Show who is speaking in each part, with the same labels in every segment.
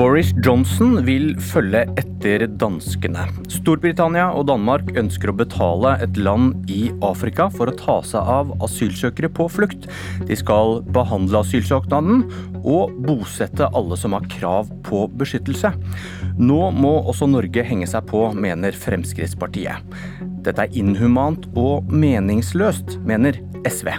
Speaker 1: Boris Johnson vil følge etter danskene. Storbritannia og Danmark ønsker å betale et land i Afrika for å ta seg av asylsøkere på flukt. De skal behandle asylsøknaden og bosette alle som har krav på beskyttelse. Nå må også Norge henge seg på, mener Fremskrittspartiet. Dette er inhumant og meningsløst, mener SV.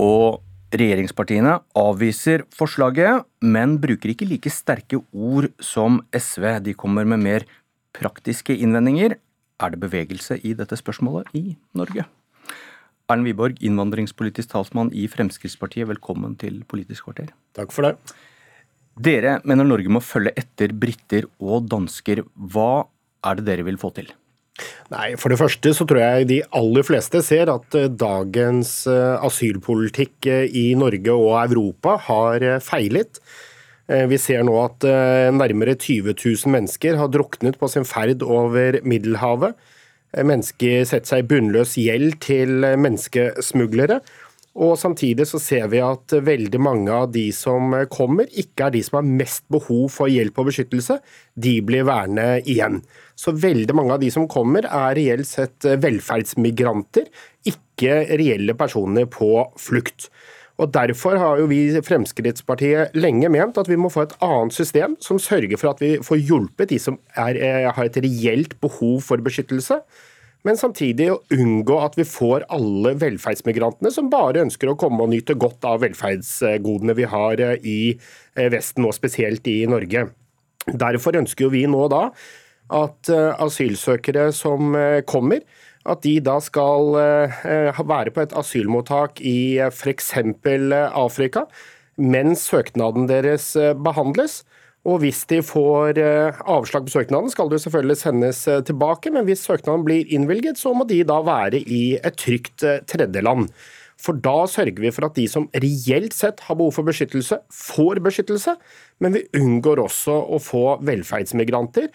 Speaker 1: Og Regjeringspartiene avviser forslaget, men bruker ikke like sterke ord som SV. De kommer med mer praktiske innvendinger. Er det bevegelse i dette spørsmålet i Norge? Erlend Wiborg, innvandringspolitisk talsmann i Fremskrittspartiet, velkommen til Politisk kvarter.
Speaker 2: Takk for det.
Speaker 1: Dere mener Norge må følge etter briter og dansker. Hva er det dere vil få til?
Speaker 2: Nei, For det første så tror jeg de aller fleste ser at eh, dagens eh, asylpolitikk eh, i Norge og Europa har feilet. Vi ser nå at nærmere 20 000 mennesker har druknet på sin ferd over Middelhavet. Mennesker setter seg i bunnløs gjeld til menneskesmuglere. Og Samtidig så ser vi at veldig mange av de som kommer, ikke er de som har mest behov for hjelp og beskyttelse. De blir værende igjen. Så veldig mange av de som kommer, er reelt sett velferdsmigranter, ikke reelle personer på flukt. Og Derfor har jo vi i Fremskrittspartiet lenge ment at vi må få et annet system som sørger for at vi får hjulpet de som er, er, har et reelt behov for beskyttelse men samtidig å unngå at vi får alle velferdsmigrantene som bare ønsker å komme og nyte godt av velferdsgodene vi har eh, i eh, Vesten, og spesielt i Norge. Derfor ønsker vi nå da at eh, asylsøkere som kommer, at de da skal være på et asylmottak i f.eks. Afrika, mens søknaden deres behandles. Og hvis de får eh, avslag på søknaden, skal det selvfølgelig sendes eh, tilbake. Men hvis søknaden blir innvilget, så må de da være i et trygt eh, tredjeland. For da sørger vi for at de som reelt sett har behov for beskyttelse, får beskyttelse. Men vi unngår også å få velferdsmigranter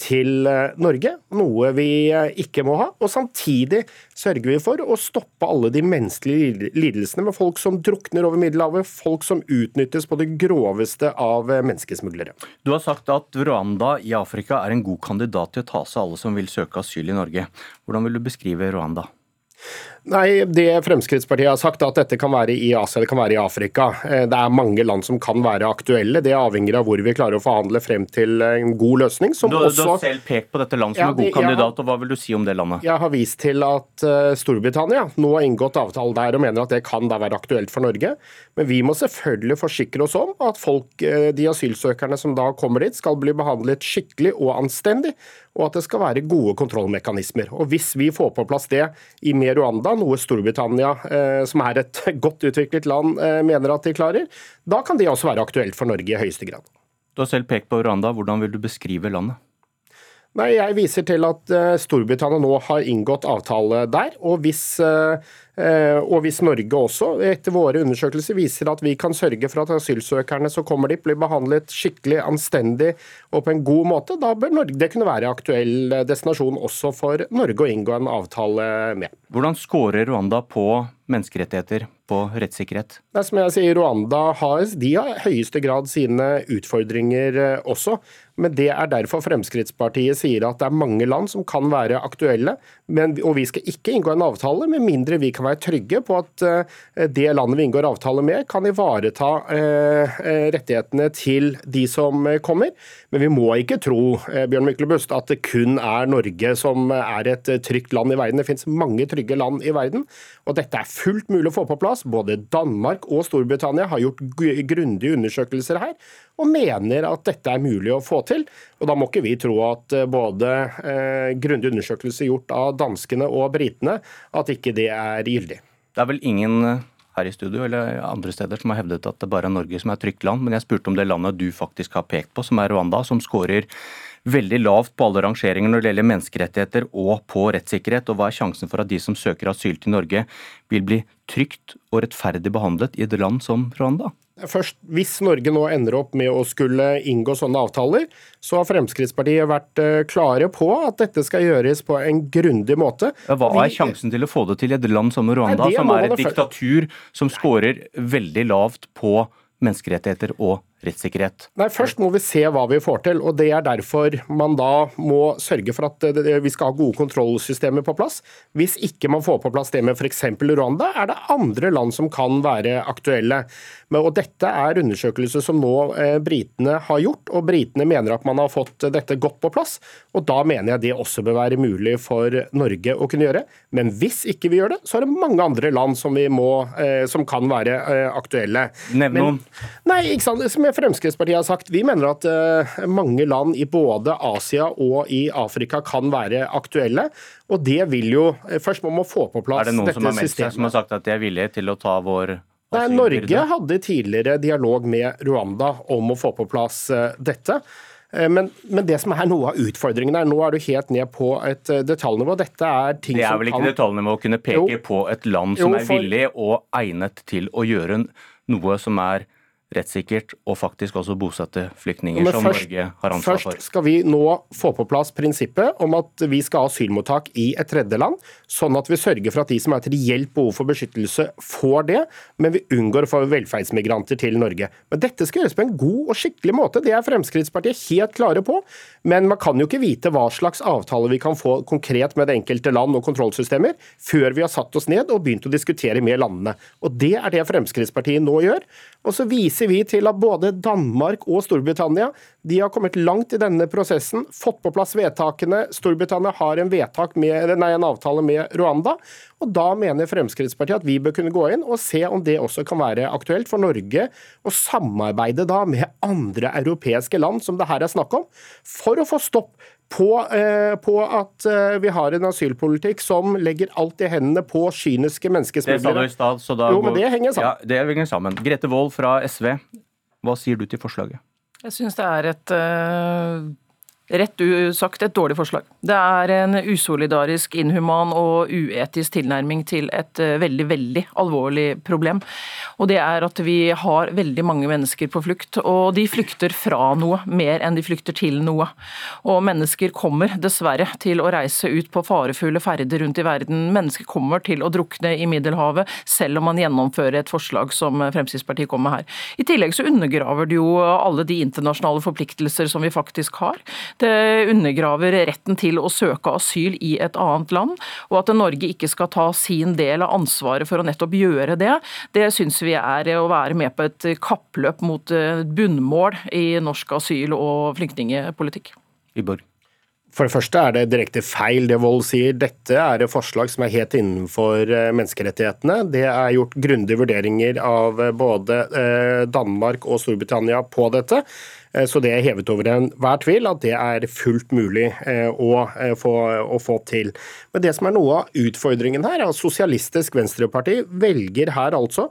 Speaker 2: til eh, Norge, noe vi eh, ikke må ha. Og samtidig sørger vi for å stoppe alle de menneskelige lidelsene med folk som drukner over Middelhavet, folk som utnyttes på det groveste av menneskesmuglere.
Speaker 1: Du har sagt at Rwanda i Afrika er en god kandidat til å ta seg alle som vil søke asyl i Norge. Hvordan vil du beskrive Rwanda?
Speaker 2: Nei, det Fremskrittspartiet har sagt, er at dette kan være i Asia, det kan være i Afrika. Eh, det er mange land som kan være aktuelle. Det avhenger av hvor vi klarer å forhandle frem til en god løsning.
Speaker 1: du, også... har selv pekt på dette landet som ja, en god kandidat, og hva vil du si om det landet?
Speaker 2: Jeg har vist til at uh, Storbritannia nå har inngått avtale der og mener at det kan da være aktuelt for Norge. Men vi må selvfølgelig forsikre oss om at folk, uh, de asylsøkerne som da kommer dit, skal bli behandlet skikkelig og anstendig og at det skal være gode kontrollmekanismer. Og Hvis vi får på plass det i med Rwanda, noe Storbritannia, eh, som er et godt utviklet land, eh, mener at de klarer, da kan det også være aktuelt for Norge i høyeste grad.
Speaker 1: Du har selv pekt på Rwanda. Hvordan vil du beskrive landet?
Speaker 2: Nei, Jeg viser til at eh, Storbritannia nå har inngått avtale der. og hvis Eh, og hvis Norge også, etter våre undersøkelser, viser at vi kan sørge for at asylsøkerne som kommer dit, blir behandlet skikkelig, anstendig og på en god måte, da bør Norge det kunne være aktuell destinasjon også for Norge å inngå en avtale med.
Speaker 1: Hvordan scorer Rwanda på menneskerettigheter, på rettssikkerhet?
Speaker 2: Det er som jeg sier, Rwanda har, de har i høyeste grad sine utfordringer eh, også. Men det er derfor Fremskrittspartiet sier at det er mange land som kan være aktuelle. Men, og vi skal ikke inngå en avtale med mindre vi kan være trygge på at uh, det landet vi inngår avtale med, kan ivareta uh, rettighetene til de som kommer. Men vi må ikke tro Bjørn Myklebust, at det kun er Norge som er et trygt land i verden. Det finnes mange trygge land i verden. Og dette er fullt mulig å få på plass. Både Danmark og Storbritannia har gjort grundige undersøkelser her og mener at dette er mulig å få til. Og Da må ikke vi tro at eh, både eh, grundige undersøkelser gjort av danskene og britene, at ikke det er gyldig.
Speaker 1: Det er vel ingen eh, her i studio eller andre steder som har hevdet at det bare er Norge som er trygt land, men jeg spurte om det landet du faktisk har pekt på, som er Rwanda, som skårer veldig lavt på alle rangeringer når det gjelder menneskerettigheter og på rettssikkerhet. Og hva er sjansen for at de som søker asyl til Norge, vil bli trygt og rettferdig behandlet i et land som Rwanda?
Speaker 2: Først, Hvis Norge nå ender opp med å skulle inngå sånne avtaler, så har Fremskrittspartiet vært eh, klare på at dette skal gjøres på en grundig måte.
Speaker 1: Hva er sjansen til å få det til i et land som Rwanda, Nei, som er et diktatur som scorer veldig lavt på menneskerettigheter og rettssikkerhet?
Speaker 2: Nei, Først må vi se hva vi får til. og Det er derfor man da må sørge for at vi skal ha gode kontrollsystemer på plass. Hvis ikke man får på plass det med f.eks. Rwanda, er det andre land som kan være aktuelle. Og Dette er undersøkelser som nå eh, britene har gjort, og britene mener at man har fått dette godt på plass. og Da mener jeg det også bør være mulig for Norge å kunne gjøre. Men hvis ikke vi gjør det, så er det mange andre land som, må, eh, som kan være eh, aktuelle.
Speaker 1: Nevn noen.
Speaker 2: Nei, ikke sant? Som Fremskrittspartiet har sagt, vi mener at uh, mange land i både Asia og i Afrika kan være aktuelle. Og det vil jo eh, Først må man få på plass dette systemet. Er det noen som har meldt seg
Speaker 1: som har sagt at de er villige til å ta vår
Speaker 2: Nei, Norge hadde tidligere dialog med Rwanda om å få på plass uh, dette. Men, men, det som er noe av utfordringen her, nå er du helt ned på et detaljnivå. Dette er ting som
Speaker 1: kan Det er vel ikke kan... detaljnivå å kunne peke jo. på et land som jo, for... er villig og egnet til å gjøre noe som er rettssikkert og faktisk også bosette flyktninger som først, Norge har ansvar
Speaker 2: for. Først skal vi nå få på plass prinsippet om at vi skal ha asylmottak i et tredjeland, sånn at vi sørger for at de som har et reelt behov for beskyttelse, får det, men vi unngår å få velferdsmigranter til Norge. Men dette skal gjøres på en god og skikkelig måte, det er Fremskrittspartiet helt klare på. Men man kan jo ikke vite hva slags avtale vi kan få konkret med det enkelte land og kontrollsystemer, før vi har satt oss ned og begynt å diskutere med landene. Og Det er det Fremskrittspartiet nå gjør. Og så viser vi til at både Danmark og Storbritannia de har kommet langt i denne prosessen, fått på plass vedtakene. Storbritannia har en, med, nei, en avtale med Rwanda. og Da mener Fremskrittspartiet at vi bør kunne gå inn og se om det også kan være aktuelt for Norge å samarbeide da med andre europeiske land som det her er snakk om, for å få stopp på, eh, på, at eh, vi har en asylpolitikk som legger alt i hendene på kyniske menneskesmuglere.
Speaker 1: Det sa du i stad, så da
Speaker 2: Jo, men det henger sammen.
Speaker 1: Ja, det henger sammen. Grete Wold fra SV, hva sier du til forslaget?
Speaker 3: Jeg syns det er et uh rett sagt et dårlig forslag. Det er en usolidarisk, inhuman og uetisk tilnærming til et eh, veldig, veldig alvorlig problem. Og det er at vi har veldig mange mennesker på flukt, og de flykter fra noe mer enn de flykter til noe. Og mennesker kommer dessverre til å reise ut på farefulle ferder rundt i verden. Mennesker kommer til å drukne i Middelhavet, selv om man gjennomfører et forslag som Fremskrittspartiet kommer med her. I tillegg så undergraver det jo alle de internasjonale forpliktelser som vi faktisk har. Det undergraver retten til å søke asyl i et annet land, og at Norge ikke skal ta sin del av ansvaret for å nettopp gjøre det, det syns vi er å være med på et kappløp mot bunnmål i norsk asyl- og flyktningepolitikk.
Speaker 1: Iborg.
Speaker 2: For det første er det direkte feil det Wold sier. Dette er et forslag som er helt innenfor eh, menneskerettighetene. Det er gjort grundige vurderinger av eh, både eh, Danmark og Storbritannia på dette. Så det er hevet over enhver tvil at det er fullt mulig å få, å få, til. Men det som er noe av utfordringen her, er at Sosialistisk Venstreparti velger her altså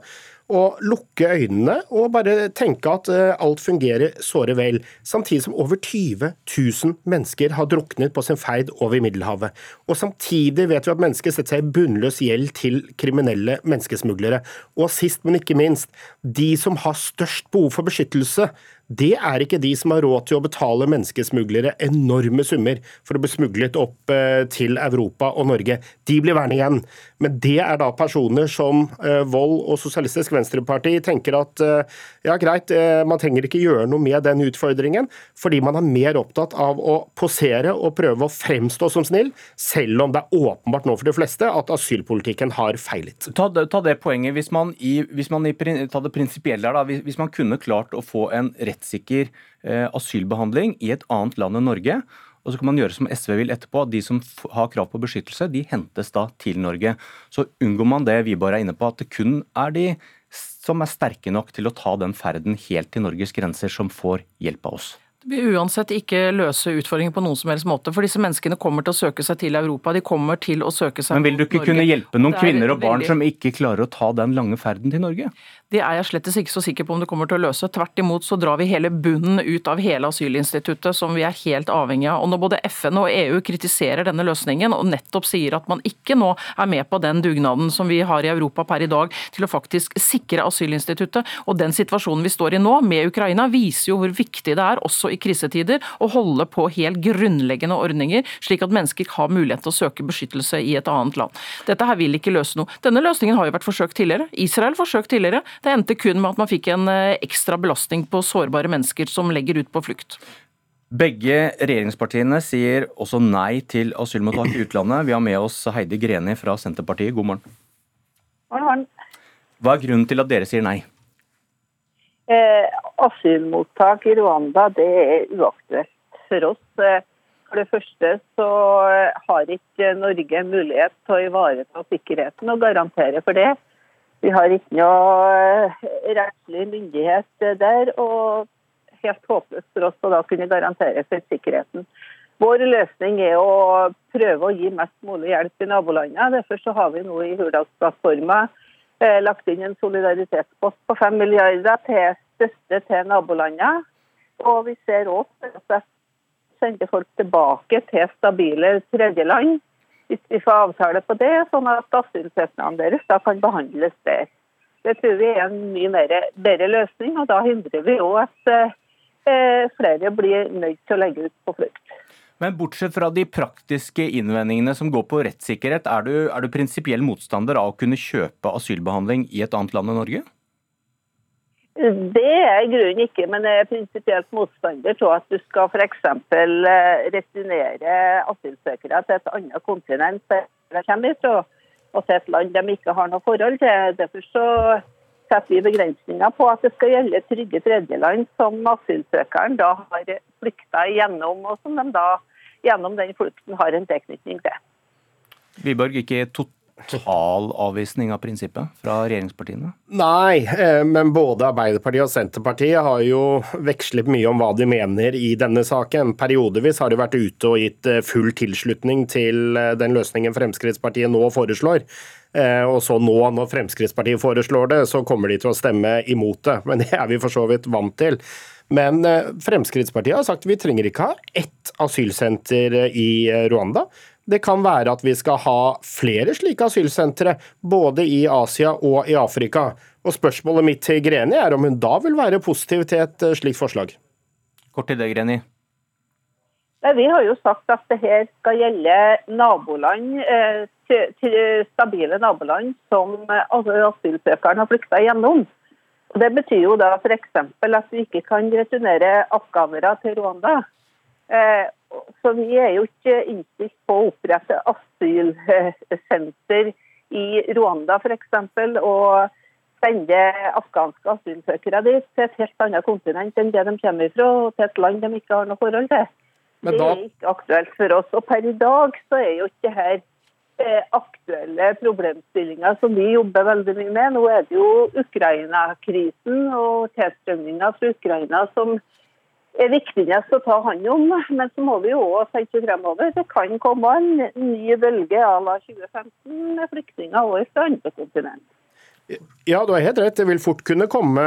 Speaker 2: å lukke øynene og bare tenke at eh, alt fungerer såre vel, samtidig som over 20 000 mennesker har druknet på sin ferd over Middelhavet. Og samtidig vet vi at mennesker setter seg i bunnløs gjeld til kriminelle menneskesmuglere. Og sist, men ikke minst, de som har størst behov for beskyttelse, det er ikke de som har råd til å betale menneskesmuglere enorme summer for å bli smuglet opp eh, til Europa og Norge. De blir værende igjen. Men det er da personer som eh, Vold og Sosialistisk Venstreparti tenker at eh, ja, greit, man trenger ikke gjøre noe med den utfordringen, fordi man er mer opptatt av å posere og prøve å fremstå som snill, selv om det er åpenbart nå for de fleste at asylpolitikken har feilet.
Speaker 1: Ta, ta det poenget. Hvis man, i, hvis man i, ta det prinsipielle her, da, hvis, hvis man kunne klart å få en rett rettssikker eh, asylbehandling i et annet land enn Norge. Og så kan man gjøre som SV vil etterpå. at De som har krav på beskyttelse, de hentes da til Norge. Så unngår man det vi bare er inne på, at det kun er de som er sterke nok til å ta den ferden helt til Norges grenser, som får hjelp av oss.
Speaker 3: Det vil uansett ikke løse utfordringen på noen som helst måte. For disse menneskene kommer til å søke seg til Europa. De kommer til å søke seg til Norge.
Speaker 1: Men vil du ikke kunne hjelpe noen kvinner og barn
Speaker 3: veldig...
Speaker 1: som ikke klarer å ta den lange ferden til Norge?
Speaker 3: Det er jeg slett ikke så sikker på om det kommer til å løse. Tvert imot så drar vi hele bunnen ut av hele asylinstituttet, som vi er helt avhengig av. Og når både FN og EU kritiserer denne løsningen, og nettopp sier at man ikke nå er med på den dugnaden som vi har i Europa per i dag, til å faktisk sikre asylinstituttet, og den situasjonen vi står i nå, med Ukraina, viser jo hvor viktig det er, også i krisetider, å holde på helt grunnleggende ordninger, slik at mennesker har mulighet til å søke beskyttelse i et annet land. Dette her vil ikke løse noe. Denne løsningen har jo vært forsøkt tidligere. Israel forsøkt tidligere. Det endte kun med at man fikk en eh, ekstra belastning på sårbare mennesker som legger ut på flukt.
Speaker 1: Begge regjeringspartiene sier også nei til asylmottak i utlandet. Vi har med oss Heidi Greni fra Senterpartiet. God morgen.
Speaker 4: Morgen.
Speaker 1: Hva er grunnen til at dere sier nei?
Speaker 4: Eh, asylmottak i Rwanda det er uaktuelt for oss. Eh, For det første så har ikke Norge mulighet til å ivareta sikkerheten og garantere for det. Vi har ikke noe eh, rettslig myndighet der, og helt håpløst for oss å da kunne garantere for sikkerheten. Vår løsning er å prøve å gi mest mulig hjelp i nabolandene. Derfor så har vi nå i Hurdalsplattforma eh, lagt inn en solidaritetspost på 5 milliarder til støtte til nabolandene. Og vi ser òg at sende folk tilbake til stabile tredjeland hvis vi får avtale på det, sånn at asylsøknaden deres da kan behandles der. Det tror vi er en mye mer, bedre løsning, og da hindrer vi òg at eh, flere blir nødt til å legge ut på flukt.
Speaker 1: Men bortsett fra de praktiske innvendingene som går på rettssikkerhet, er du, er du prinsipiell motstander av å kunne kjøpe asylbehandling i et annet land enn Norge?
Speaker 4: Det er i grunnen ikke, men jeg er prinsipielt motstander til at du skal f.eks. returnere asylsøkere til et annet kontinent de kommer fra, og til et land de ikke har noe forhold til. Derfor så setter vi begrensninger på at det skal gjelde trygge tredjeland som asylsøkeren da har flykta gjennom, og som de da gjennom den flukten har en tilknytning til.
Speaker 1: Wiborg, ikke total avvisning av prinsippet fra regjeringspartiene?
Speaker 2: Nei, eh, men både Arbeiderpartiet og Senterpartiet har jo vekslet mye om hva de mener i denne saken. Periodevis har de vært ute og gitt eh, full tilslutning til eh, den løsningen Fremskrittspartiet nå foreslår. Og så nå, når Fremskrittspartiet foreslår det, så kommer de til å stemme imot det. Men det er vi for så vidt vant til. Men Fremskrittspartiet har sagt at vi trenger ikke ha ett asylsenter i Rwanda. Det kan være at vi skal ha flere slike asylsentre, både i Asia og i Afrika. Og Spørsmålet mitt til Greni er om hun da vil være positiv til et slikt forslag?
Speaker 1: Kort til det, Greni.
Speaker 4: Vi har jo sagt at det her skal gjelde naboland, stabile naboland som asylsøkeren har flykta gjennom. Og det betyr jo da f.eks. at vi ikke kan returnere afghanere til Rwanda. Så vi er jo ikke innstilt på å opprette asylsenter i Rwanda f.eks. Og sende afghanske asylsøkere dit til et helt annet kontinent enn det de kommer fra, og til et land de ikke har noe forhold til.
Speaker 2: Da...
Speaker 4: Det er ikke aktuelt for oss. Og per i dag så er jo ikke her eh, aktuelle problemstillinger som vi jobber veldig mye med. Nå er det jo Ukraina-krisen og tilstrømninga fra Ukraina som er viktigst å ta hånd om. Men så må vi jo òg tenke fremover. Det kan komme en ny bølge à la 2015 med flyktninger over fra andre kontinent.
Speaker 2: Ja, du har helt rett. Det vil fort kunne komme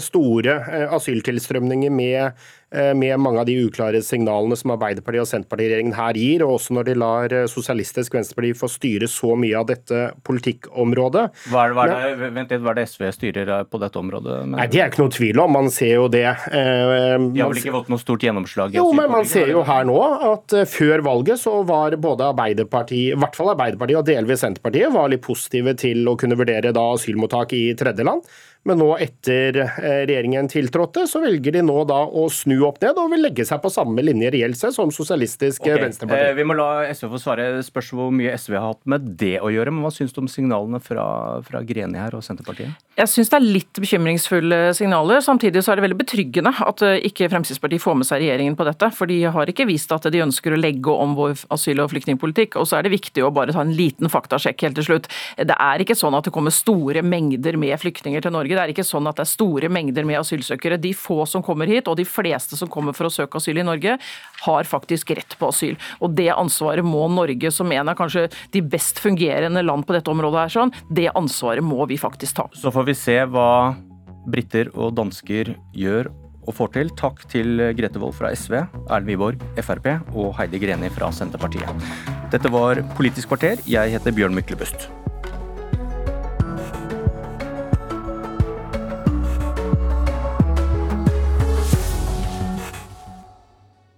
Speaker 2: store asyltilstrømninger med, med mange av de uklare signalene som Arbeiderpartiet og Senterpartiregjeringen her gir, og også når de lar Sosialistisk Venstreparti få styre så mye av dette politikkområdet.
Speaker 1: Hva er, hva er det, vent litt, hva er det SV styrer på dette området?
Speaker 2: Men... Nei, Det er ikke noe tvil om, man ser jo det.
Speaker 1: De har vel ikke fått noe stort gjennomslag?
Speaker 2: Jo, men man ser jo her nå at før valget så var både Arbeiderpartiet, i hvert fall Arbeiderpartiet og delvis Senterpartiet, var litt positive til å kunne vurdere da asylmottak i tredjeland. Men nå etter regjeringen tiltrådte, så velger de nå da å snu opp ned og vil legge seg på samme linje reelt sett som Sosialistisk okay. Venstreparti.
Speaker 1: Eh, vi må la SV få svare. Spørs hvor mye SV har hatt med det å gjøre. Men hva syns du om signalene fra, fra Greni her og Senterpartiet?
Speaker 3: Jeg syns det er litt bekymringsfulle signaler. Samtidig så er det veldig betryggende at ikke Fremskrittspartiet får med seg regjeringen på dette. For de har ikke vist at de ønsker å legge om vår asyl- og flyktningpolitikk. Og så er det viktig å bare ta en liten faktasjekk helt til slutt. Det er ikke sånn at det kommer store mengder med flyktninger til Norge. Det er ikke sånn at det er store mengder med asylsøkere. De få som kommer hit, og de fleste som kommer for å søke asyl i Norge, har faktisk rett på asyl. Og Det ansvaret må Norge, som en av kanskje de best fungerende land på dette området, her, sånn, det ansvaret må vi faktisk ta.
Speaker 1: Så får vi se hva briter og dansker gjør og får til. Takk til Grete Wold fra SV, Erlend Wiborg, Frp og Heidi Greni fra Senterpartiet. Dette var Politisk kvarter. Jeg heter Bjørn Myklebust.